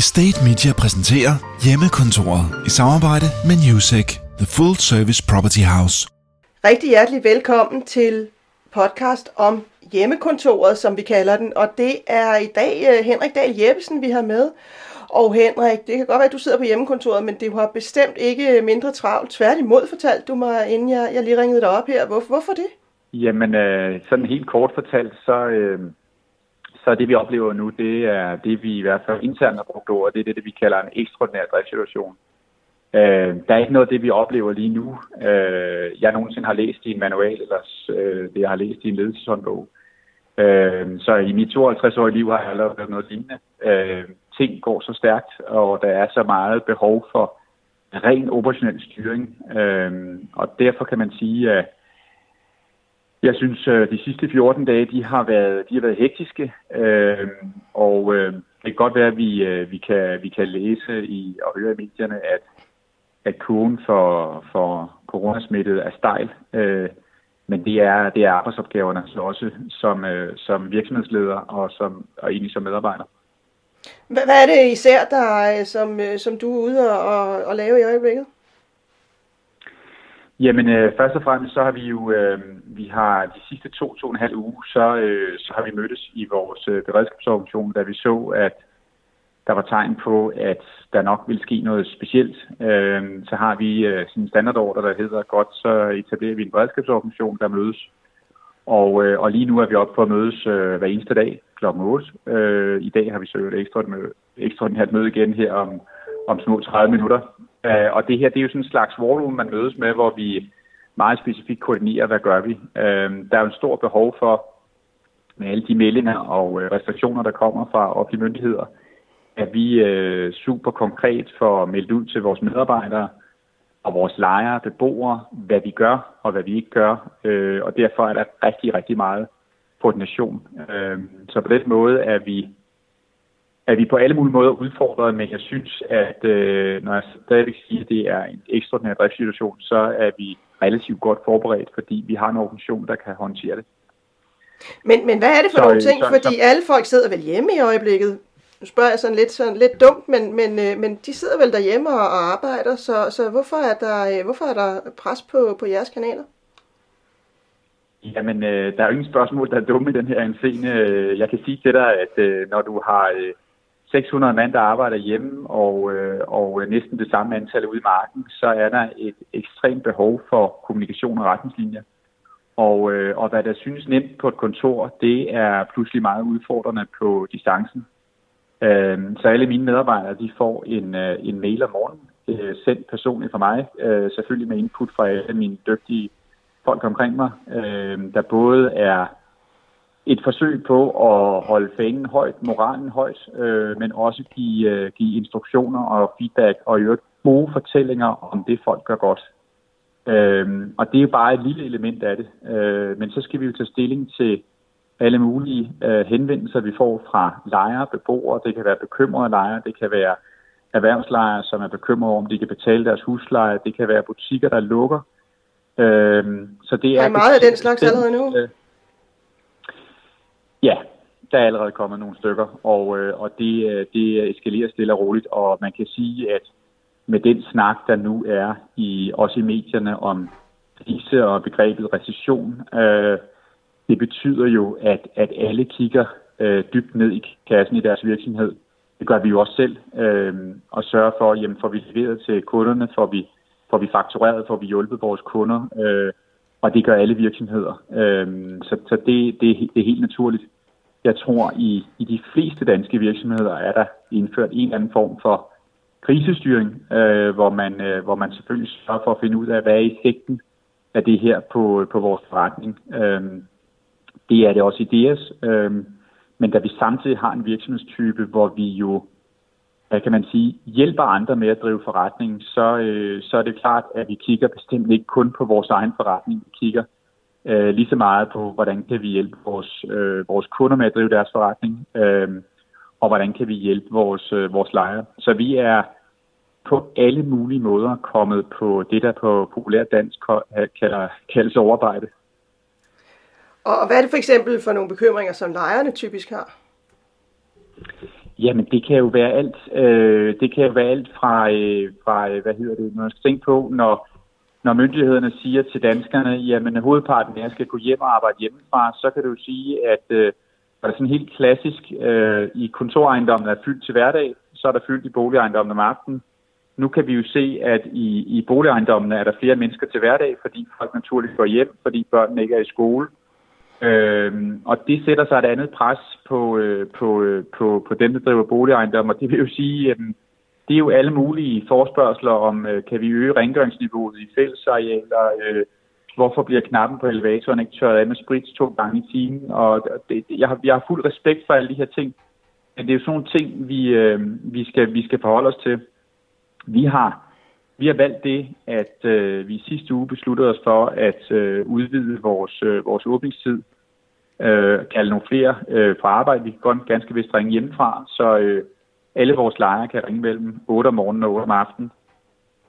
Estate Media præsenterer Hjemmekontoret i samarbejde med Newsec, The Full Service Property House. Rigtig hjertelig velkommen til podcast om hjemmekontoret, som vi kalder den. Og det er i dag uh, Henrik Dahl Jeppesen, vi har med. Og Henrik, det kan godt være, at du sidder på hjemmekontoret, men det har bestemt ikke mindre travlt. Tværtimod fortalt du mig, inden jeg, jeg lige ringede dig op her. Hvorfor, hvorfor det? Jamen, øh, sådan helt kort fortalt, så, øh, så det vi oplever nu, det er det vi i hvert fald internt har brugt over, det er det, det vi kalder en ekstraordinær driftssituation. Øh, der er ikke noget af det, vi oplever lige nu. Øh, jeg nogensinde har læst i en manual, eller øh, det jeg har læst i en ledelseshåndbog. Øh, så i mit 52-årige liv har jeg allerede været noget lignende. Øh, ting går så stærkt, og der er så meget behov for ren operationel styring. Øh, og derfor kan man sige, at jeg synes, øh, de sidste 14 dage, de har været, de har været hektiske, øh, og øh, det kan godt være, at vi, øh, vi, kan, vi kan læse i, og høre i medierne, at, at kurven for, for coronasmittet er stejl. Øh, men det er, det er arbejdsopgaverne så også som, øh, som virksomhedsleder og, som, og egentlig som medarbejder. Hvad, er det især, der, øh, som, øh, som du er ude og, og lave i øjeblikket? Jamen, øh, først og fremmest så har vi jo, øh, vi har de sidste to, to og en halv uge, så, øh, så har vi mødtes i vores øh, beredskabsorganisation, da vi så, at der var tegn på, at der nok ville ske noget specielt. Øh, så har vi øh, sådan en standardorder, der hedder godt, så etablerer vi en beredskabsorganisation, der mødes. Og, øh, og lige nu er vi oppe på at mødes øh, hver eneste dag kl. 8. Øh, I dag har vi så et ekstra møde, ekstraordinært møde igen her om, om små 30 minutter. Øh, og det her, det er jo sådan en slags war room, man mødes med, hvor vi meget specifikt koordinerer, hvad gør vi. Øh, der er jo en stor behov for, med alle de meldinger og øh, restriktioner, der kommer fra offentlige myndigheder, at vi øh, super konkret får meldt ud til vores medarbejdere og vores lejere, beboere, hvad vi gør og hvad vi ikke gør. Øh, og derfor er der rigtig, rigtig meget koordination. Øh, så på den måde er vi er vi på alle mulige måder udfordret, men jeg synes, at øh, når jeg stadigvæk siger, at det er en ekstraordinær driftssituation, så er vi relativt godt forberedt, fordi vi har en organisation, der kan håndtere det. Men, men hvad er det for så, nogle ting? Så, fordi så, alle folk sidder vel hjemme i øjeblikket. Nu spørger jeg sådan lidt, sådan lidt dumt, men, men, øh, men de sidder vel derhjemme og, og arbejder, så, så hvorfor, er der, øh, hvorfor er der pres på, på jeres kanaler? Jamen, øh, der er jo ingen spørgsmål, der er dumme i den her scene. Jeg kan sige til dig, at øh, når du har øh, 600 mand, der arbejder hjemme, og, øh, og næsten det samme antal ude i marken, så er der et ekstremt behov for kommunikation og retningslinjer. Og, øh, og hvad der synes nemt på et kontor, det er pludselig meget udfordrende på distancen. Øh, så alle mine medarbejdere, de får en, øh, en mail om morgenen, øh, sendt personligt fra mig, øh, selvfølgelig med input fra alle mine dygtige folk omkring mig, øh, der både er et forsøg på at holde fanen højt, moralen højt, øh, men også give, øh, give instruktioner og feedback og i øvrigt gode fortællinger om det, folk gør godt. Øh, og det er jo bare et lille element af det. Øh, men så skal vi jo tage stilling til alle mulige øh, henvendelser, vi får fra lejere, beboere. Det kan være bekymrede lejere, det kan være erhvervslejere, som er bekymrede om, de kan betale deres husleje. Det kan være butikker, der lukker. Øh, så det er, er meget af den slags allerede nu? Øh, Ja, der er allerede kommet nogle stykker, og, øh, og det, øh, det eskalerer stille og roligt, og man kan sige, at med den snak, der nu er i også i medierne om krise og begrebet recession, øh, det betyder jo, at, at alle kigger øh, dybt ned i kassen i deres virksomhed. Det gør vi jo også selv, øh, og sørger for, jamen får vi leveret til kunderne, får vi, får vi faktureret, får vi hjulpet vores kunder, øh, og det gør alle virksomheder. Øhm, så så det, det, det er helt naturligt. Jeg tror, i, i de fleste danske virksomheder er der indført en eller anden form for krisestyring, øh, hvor, man, øh, hvor man selvfølgelig sørger for at finde ud af, hvad er effekten af det her på, på vores forretning. Øhm, det er det også i DS, øhm, men da vi samtidig har en virksomhedstype, hvor vi jo hvad kan man sige, hjælper andre med at drive forretning, så, øh, så er det klart, at vi kigger bestemt ikke kun på vores egen forretning. Vi kigger øh, lige så meget på, hvordan kan vi hjælpe vores, øh, vores kunder med at drive deres forretning, øh, og hvordan kan vi hjælpe vores, øh, vores lejere. Så vi er på alle mulige måder kommet på det, der på populær dansk øh, kalder, kaldes overarbejde. Og hvad er det for eksempel for nogle bekymringer, som lejerne typisk har? Jamen, det kan jo være alt. Øh, det kan jo være alt fra, øh, fra øh, hvad hedder det, når man skal tænke på, når, når myndighederne siger til danskerne, jamen hovedparten af jer skal gå hjem og arbejde hjemmefra, så kan du sige, at øh, er det sådan helt klassisk, øh, i kontorejendommen er fyldt til hverdag, så er der fyldt i boligejendommen om aftenen. Nu kan vi jo se, at i, i boligejendommene er der flere mennesker til hverdag, fordi folk naturligt går hjem, fordi børnene ikke er i skole. Øh, og det sætter sig et andet pres på, øh, på, øh, på, på dem, der driver boligejendom, og det vil jo sige, at det er jo alle mulige forspørgseler om, øh, kan vi øge rengøringsniveauet i fællesarealer, øh, hvorfor bliver knappen på elevatoren ikke tørret af med sprit to gange i timen, og det, jeg, har, jeg har fuld respekt for alle de her ting, men det er jo sådan nogle ting, vi, øh, vi, skal, vi skal forholde os til. Vi har, vi har valgt det, at øh, vi sidste uge besluttede os for at øh, udvide vores, øh, vores åbningstid, øh, kalde nogle flere øh, fra arbejde. Vi kan godt ganske vist ringe hjemmefra, så øh, alle vores lejre kan ringe mellem 8 om morgenen og 8 om aftenen.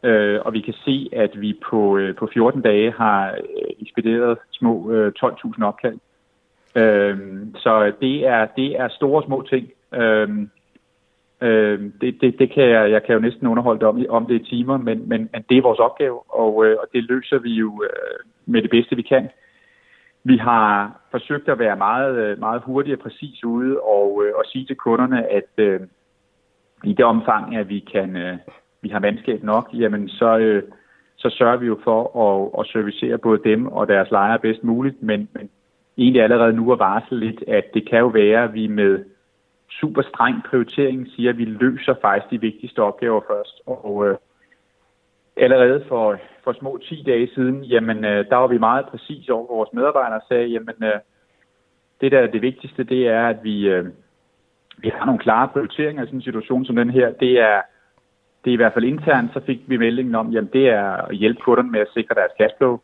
Øh, og vi kan se, at vi på, øh, på 14 dage har øh, ekspederet små øh, 12.000 opkald. Øh, så det er, det er store små ting. Øh, øh, det, det, det kan jeg, jeg kan jo næsten underholde det om, om det i timer, men, men, men det er vores opgave, og, øh, og det løser vi jo øh, med det bedste, vi kan. Vi har forsøgt at være meget, øh, meget hurtige og præcis ude og, øh, og sige til kunderne, at øh, i det omfang, at vi kan øh, vi har mandskab nok, jamen så, øh, så sørger vi jo for at, at servicere både dem og deres lejere bedst muligt, men, men egentlig allerede nu at varsle lidt, at det kan jo være, at vi med super streng prioritering siger, at vi løser faktisk de vigtigste opgaver først. Og øh, allerede for, for små 10 dage siden, jamen øh, der var vi meget præcis over vores medarbejdere og sagde, jamen øh, det der er det vigtigste, det er, at vi, øh, vi har nogle klare prioriteringer i sådan en situation som den her. Det er, det er i hvert fald internt, så fik vi meldingen om, jamen det er at hjælpe kunderne med at sikre deres cashflow.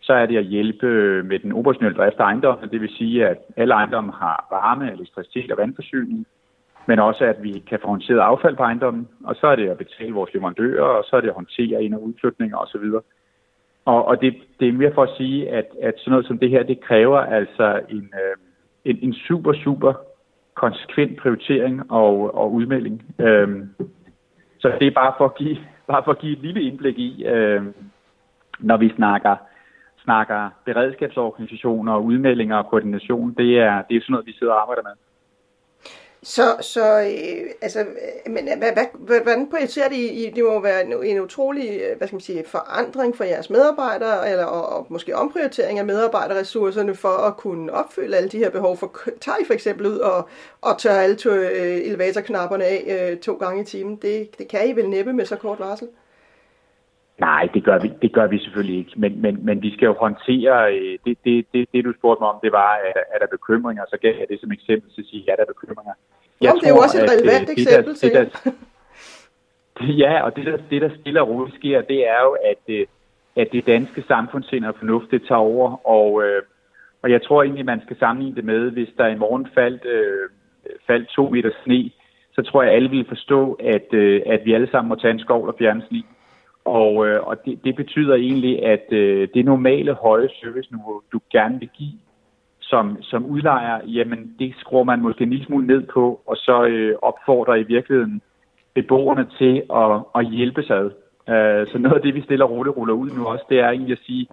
Så er det at hjælpe øh, med den operationelle drift af ejendommen, det vil sige, at alle ejendomme har varme, elektricitet og vandforsyning, men også at vi kan få håndteret affald på ejendommen, og så er det at betale vores leverandører, og så er det at håndtere ind- og udflytninger osv. Og, og det, det er mere for at sige, at, at sådan noget som det her, det kræver altså en, øh, en, en super, super konsekvent prioritering og, og udmelding. Øhm, så det er bare for at give, bare for at give et lille indblik i, øh, når vi snakker, snakker beredskabsorganisationer og udmeldinger og koordination, det er, det er sådan noget, vi sidder og arbejder med. Så, så øh, altså, øh, men øh, hvad, hvad, hvordan prioriterer det i, det må være en, en utrolig, øh, hvad skal man sige, forandring for jeres medarbejdere, eller og, og måske omprioritering af medarbejderressourcerne for at kunne opfylde alle de her behov. For tager I for eksempel ud og, og tør alle to, øh, elevatorknapperne af øh, to gange i timen? Det, det kan I vel næppe med så kort varsel? Nej, det gør vi, det gør vi selvfølgelig ikke. Men, men, men vi skal jo håndtere, øh, det, det, det, det du spurgte mig om, det var, er, er der bekymringer? Så gav jeg det som eksempel til at sige, ja, der er bekymringer. Jeg Jamen, tror, det er jo også et relevant at, øh, eksempel det der, til. Det der, ja, og det der, det der stille og roligt sker, det er jo, at, øh, at det danske samfundssind og fornuft, det tager over, og, og jeg tror egentlig, man skal sammenligne det med, hvis der i morgen faldt, øh, faldt to meter sne, så tror jeg, alle vil forstå, at, øh, at vi alle sammen må tage en skov og fjerne sne. Og, øh, og det, det betyder egentlig, at øh, det normale høje serviceniveau, du gerne vil give som, som udlejer, jamen det skruer man måske en lille smule ned på, og så øh, opfordrer i virkeligheden beboerne til at, at hjælpe sig ad. Øh, så noget af det, vi stiller og roligt ruller ud nu også, det er egentlig at sige,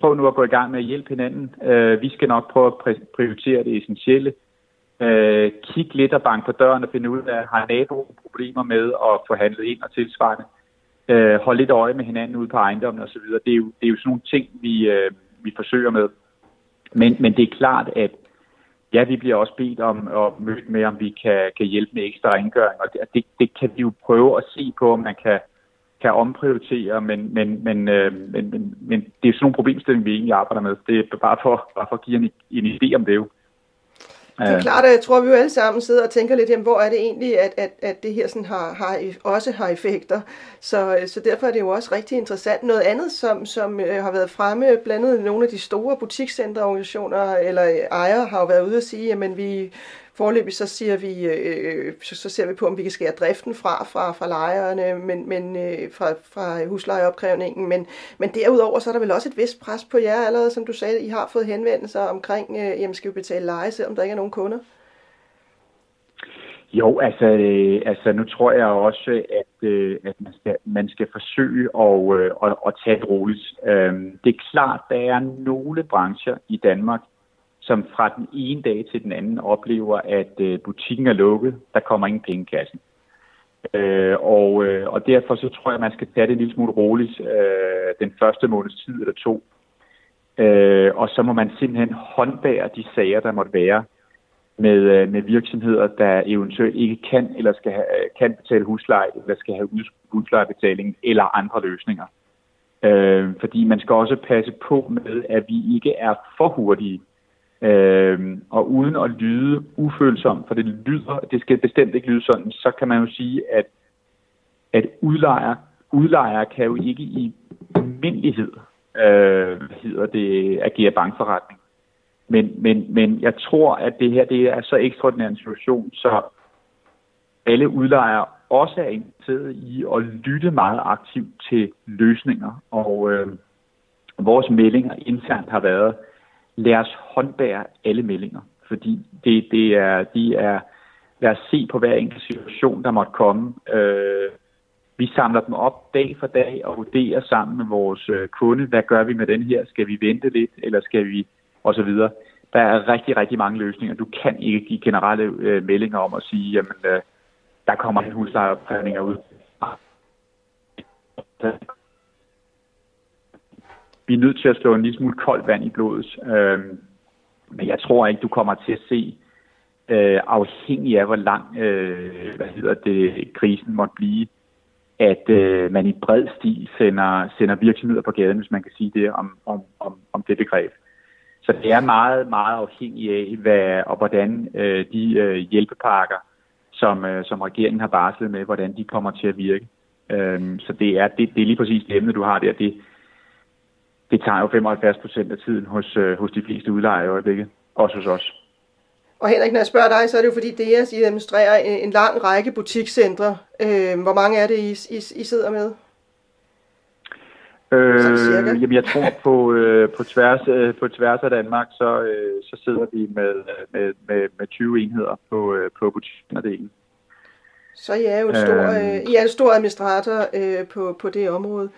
prøv nu at gå i gang med at hjælpe hinanden. Øh, vi skal nok prøve at prioritere det essentielle. Øh, kig lidt og bank på døren og finde ud af, har naboen problemer med at få handlet ind og tilsvarende øh, holde lidt øje med hinanden ude på ejendommen osv. Det, er jo, det er jo sådan nogle ting, vi, øh, vi forsøger med. Men, men det er klart, at ja, vi bliver også bedt om at møde med, om vi kan, kan hjælpe med ekstra rengøring, og det, det, det kan vi jo prøve at se på, om man kan, kan omprioritere, men, men, men, øh, men, men, men det er sådan nogle problemstillinger, vi egentlig arbejder med. Det er bare for, bare for at give en, en idé om det jo. Det er klart, at jeg tror, at vi jo alle sammen sidder og tænker lidt, jamen, hvor er det egentlig, at, at, at det her sådan har, har, også har effekter. Så, så derfor er det jo også rigtig interessant. Noget andet, som, som øh, har været fremme, blandt andet nogle af de store butikscenterorganisationer eller ejere, har jo været ude og sige, jamen vi Forløbig så, siger vi, øh, øh, så, så ser vi på, om vi kan skære driften fra, fra, fra lejerne, men, men, øh, fra, fra huslejeopkrævningen. Men, men derudover så er der vel også et vist pres på jer allerede, som du sagde, I har fået henvendelser omkring, øh, jamen skal vi betale leje, selvom der ikke er nogen kunder? Jo, altså, øh, altså nu tror jeg også, at, øh, at man, skal, man skal forsøge at, øh, at, at tage det roligt. Øh, det er klart, der er nogle brancher i Danmark, som fra den ene dag til den anden oplever, at øh, butikken er lukket, der kommer ingen penge i kassen. Øh, og, øh, og derfor så tror jeg, at man skal tage det en lille smule roligt øh, den første måneds tid eller to. Øh, og så må man simpelthen håndbære de sager, der måtte være med, øh, med virksomheder, der eventuelt ikke kan eller skal have, øh, kan betale husleje, eller skal have huslejebetaling eller andre løsninger. Øh, fordi man skal også passe på med, at vi ikke er for hurtige. Øh, og uden at lyde ufølsom, for det lyder, det skal bestemt ikke lyde sådan, så kan man jo sige, at, at udlejer, udlejer kan jo ikke i almindelighed øh, hvad hedder det, agere bankforretning. Men, men, men jeg tror, at det her det er så ekstraordinær en situation, så alle udlejere også er interesseret i at lytte meget aktivt til løsninger. Og øh, vores meldinger internt har været, lad os håndbære alle meldinger. Fordi det, det er, de er, lad os se på hver enkelt situation, der måtte komme. Øh, vi samler dem op dag for dag og vurderer sammen med vores øh, kunde, hvad gør vi med den her? Skal vi vente lidt, eller skal vi og så videre. Der er rigtig, rigtig mange løsninger. Du kan ikke give generelle øh, meldinger om at sige, jamen, øh, der kommer en huslejeopkrævninger ud. Vi er nødt til at slå en lille smule koldt vand i blodet. Øh, men jeg tror ikke, du kommer til at se, øh, afhængig af hvor lang øh, hvad hedder det, krisen måtte blive, at øh, man i bred stil sender, sender virksomheder på gaden, hvis man kan sige det om, om, om, om det begreb. Så det er meget, meget afhængigt af, hvad, og hvordan øh, de øh, hjælpepakker, som, øh, som regeringen har barslet med, hvordan de kommer til at virke. Øh, så det er, det, det er lige præcis det emne, du har der. Det, det tager jo 75 procent af tiden hos, øh, hos de fleste udlejere i øjeblikket, også hos os. Og Henrik, når jeg spørger dig, så er det jo fordi DRS I administrerer en, en lang række butikscentre. Øh, hvor mange er det, I, I, I sidder med? Øh, jamen, jeg tror på, øh, på, tværs, øh, på tværs af Danmark, så, øh, så sidder vi med, med, med, med 20 enheder på, øh, på butiksdelen. Så I er jo en stor, øh, I er en stor administrator øh, på, på det område.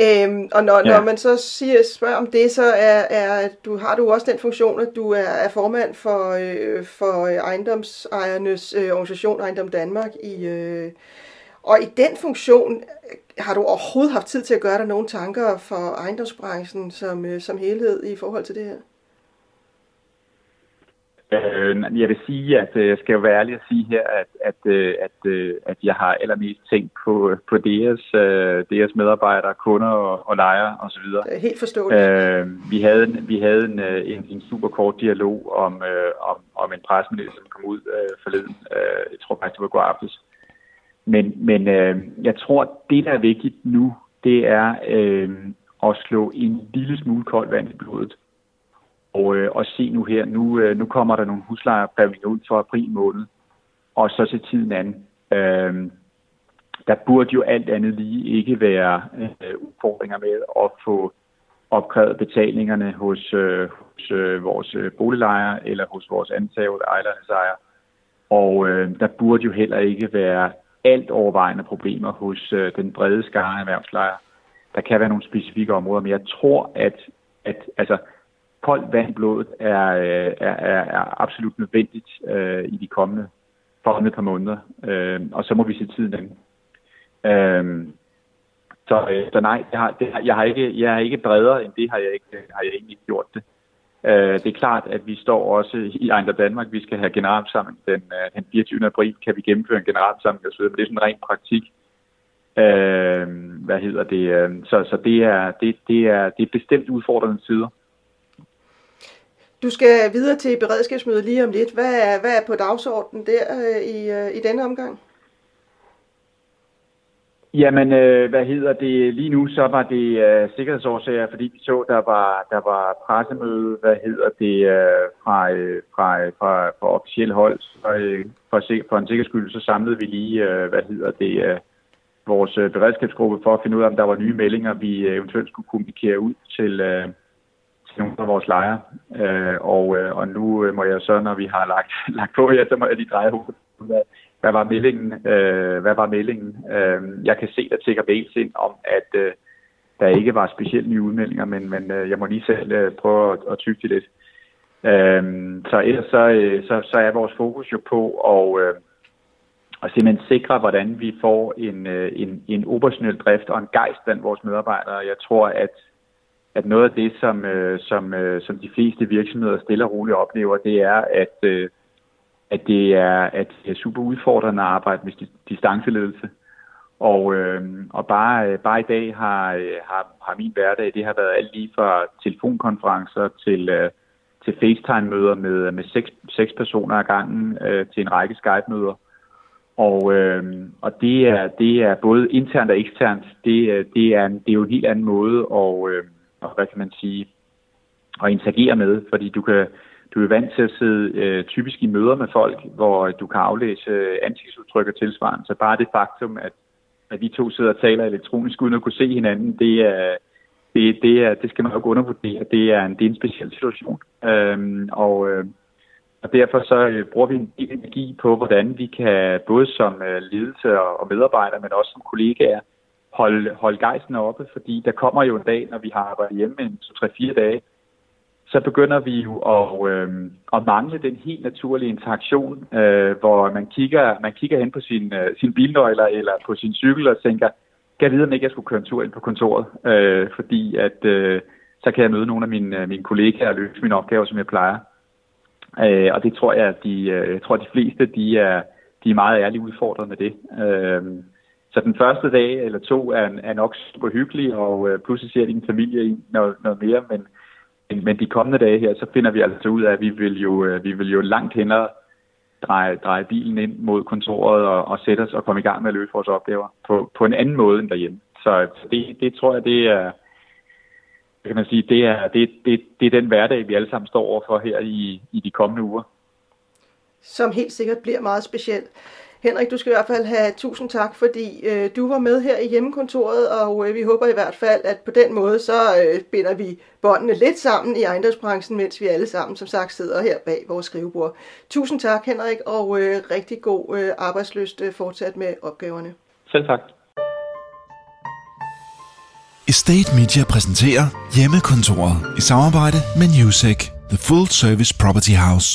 Øhm, og når, ja. når man så siger, spørger om det, så er, er du, har du også den funktion, at du er, er formand for, øh, for ejendomsejernes øh, organisation Ejendom Danmark. I, øh, og i den funktion har du overhovedet haft tid til at gøre dig nogle tanker for ejendomsbranchen som, øh, som helhed i forhold til det her? Øh, jeg vil sige, at øh, jeg skal jo være ærlig at sige her, at, at, øh, at, at jeg har allermest tænkt på, på deres, deres medarbejdere, kunder og, og lejere osv. Helt forståeligt. Øh, vi havde, vi havde en, en, en super kort dialog om, om, om en pressemeddelelse, som kom ud øh, forleden. Øh, jeg tror faktisk, det var god aftes. Men, men øh, jeg tror, det der er vigtigt nu, det er øh, at slå en lille smule koldt vand i blodet. Og, øh, og se nu her, nu, øh, nu kommer der nogle huslejeopkrævninger ud for april måned, og så til tiden anden. Øh, der burde jo alt andet lige ikke være øh, udfordringer med at få opkrævet betalingerne hos, øh, hos øh, vores øh, boliglejer boliglejere eller hos vores ansatte ejerlejere. Og øh, der burde jo heller ikke være alt overvejende problemer hos øh, den brede skare erhvervslejre. Der kan være nogle specifikke områder, men jeg tror, at, at altså, koldt vand i blodet er, øh, er, er, er absolut nødvendigt øh, i de kommende, kommende par måneder. Øh, og så må vi se tiden an. Øh, så, øh, så nej, jeg har, det, jeg, har ikke, jeg er ikke bredere end det, har jeg, ikke, har jeg egentlig gjort det. Øh, det er klart, at vi står også i Ejendom Danmark. Vi skal have generalsamling den, øh, den 24. april. Kan vi gennemføre en generalsamling osv., men det er sådan ren praktik. Øh, hvad hedder det? Øh, så, så det, er, det, det, er, det er bestemt udfordrende sider. Du skal videre til beredskabsmødet lige om lidt. Hvad er, hvad er på dagsordenen der øh, i, øh, i denne omgang? Jamen, øh, hvad hedder det? Lige nu så var det øh, sikkerhedsårsager, fordi vi så, der var, der var pressemøde, hvad hedder det, øh, fra, øh, fra, øh, fra, fra officiel hold. Så, øh, for, for en sikkerheds skyld, så samlede vi lige, øh, hvad hedder det, øh, vores øh, beredskabsgruppe for at finde ud af, om der var nye meldinger, vi øh, eventuelt skulle kommunikere ud til, øh, til nogle af vores lejre. Øh, og, øh, og nu øh, må jeg så, når vi har lagt, lagt på her, så må jeg lige dreje hovedet hvad, hvad var meldingen? Øh, hvad var meldingen? Øh, jeg kan se, der tækker mails ind om, at øh, der ikke var specielt nye udmeldinger, men, men øh, jeg må lige selv øh, prøve at, at tykke det lidt. Øh, så ellers så, øh, så, så er vores fokus jo på at, øh, at simpelthen sikre, hvordan vi får en, øh, en, en operationel drift og en gejst blandt vores medarbejdere. Jeg tror, at at noget af det, som, øh, som, øh, som de fleste virksomheder stille og roligt oplever, det er, at, øh, at, det er, at det er super udfordrende at arbejde med distanceledelse. Og, øh, og bare, øh, bare i dag har, øh, har, har min hverdag, det har været alt lige fra telefonkonferencer til, øh, til FaceTime-møder med, med seks, seks personer ad gangen øh, til en række Skype-møder. Og, øh, og det, er, det er både internt og eksternt. Det, øh, det, er, en, det er jo en helt anden måde at, øh, og hvad kan man sige, at interagere med, fordi du kan du er vant til at sidde øh, typisk i møder med folk, hvor du kan aflæse øh, ansigtsudtryk og tilsvarende. Så bare det faktum, at, at vi to sidder og taler elektronisk uden at kunne se hinanden, det er, det, det, er, det skal man jo ikke undervurdere. Det er en, det er en speciel situation. Øhm, og, øh, og derfor så øh, bruger vi en del energi på, hvordan vi kan, både som øh, ledelse og, og medarbejdere, men også som kollegaer, holde, holde gejsten oppe, fordi der kommer jo en dag, når vi har arbejdet hjemme en 2-3-4 dage, så begynder vi jo at, øh, at mangle den helt naturlige interaktion, øh, hvor man kigger, man kigger hen på sin, øh, sin bilnøgler eller på sin cykel og tænker, kan jeg vide, om ikke jeg skulle køre en tur ind på kontoret, øh, fordi at øh, så kan jeg møde nogle af mine, øh, mine kollegaer og løse mine opgaver, som jeg plejer. Øh, og det tror jeg, at de, øh, jeg tror, at de fleste de er, de er meget ærligt udfordret med det. Øh, så den første dag eller to er, er nok super hyggelig, og øh, pludselig ser din familie i noget, noget mere, men, men, men de kommende dage her, så finder vi altså ud af, at vi vil jo, øh, vi vil jo langt hellere dreje, dreje bilen ind mod kontoret og, og sætte os og komme i gang med at løse vores opgaver på, på en anden måde end derhjemme. Så det, det tror jeg, det er, kan man sige, det er, det, det, det er den hverdag, vi alle sammen står overfor her i, i de kommende uger. Som helt sikkert bliver meget specielt. Henrik, du skal i hvert fald have tusind tak, fordi øh, du var med her i hjemmekontoret, og øh, vi håber i hvert fald, at på den måde, så øh, binder vi båndene lidt sammen i ejendomsbranchen, mens vi alle sammen, som sagt, sidder her bag vores skrivebord. Tusind tak, Henrik, og øh, rigtig god øh, arbejdsløst øh, fortsat med opgaverne. Selv tak. Estate Media præsenterer Hjemmekontoret i samarbejde med Newsec, The Full Service Property House.